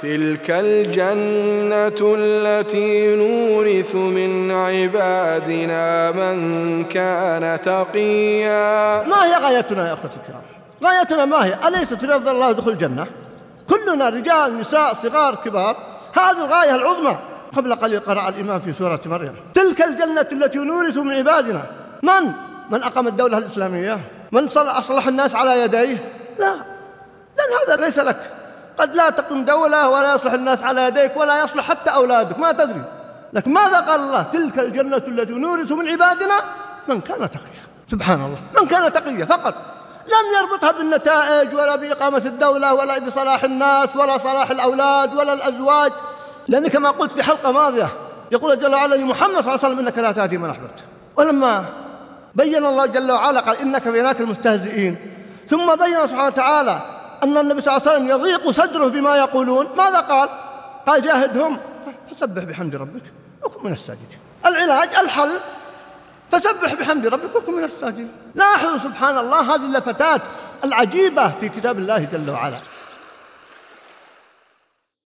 تلك الجنة التي نورث من عبادنا من كان تقيا. ما هي غايتنا يا أخوتي الكرام؟ غايتنا ما هي؟ أليست رضا الله دخول الجنة؟ كلنا رجال نساء صغار كبار. هذه الغاية العظمى. قبل قليل قرأ الإمام في سورة مريم. تلك الجنة التي نورث من عبادنا. من؟ من أقام الدولة الإسلامية؟ من أصلح الناس على يديه؟ لا. لأن هذا ليس لك. قد لا تقم دولة ولا يصلح الناس على يديك ولا يصلح حتى أولادك ما تدري. لكن ماذا قال الله؟ تلك الجنة التي نورث من عبادنا من كان تقيا. سبحان الله. من كان تقيا فقط. لم يربطها بالنتائج ولا بإقامة الدولة ولا بصلاح الناس ولا صلاح الأولاد ولا الأزواج. لأن كما قلت في حلقة ماضية يقول جل وعلا لمحمد صلى الله عليه وسلم إنك لا تهدي من أحببت. ولما بين الله جل وعلا قال إنك بيناك المستهزئين. ثم بين سبحانه وتعالى أن النبي صلى الله عليه وسلم يضيق صدره بما يقولون. ماذا قال؟ قال جاهدهم. فسبح بحمد ربك وكن من الساجدين. العلاج الحل. فسبح بحمد ربك وكن من الساجدين. لاحظوا سبحان الله هذه اللفتات العجيبة في كتاب الله جل وعلا.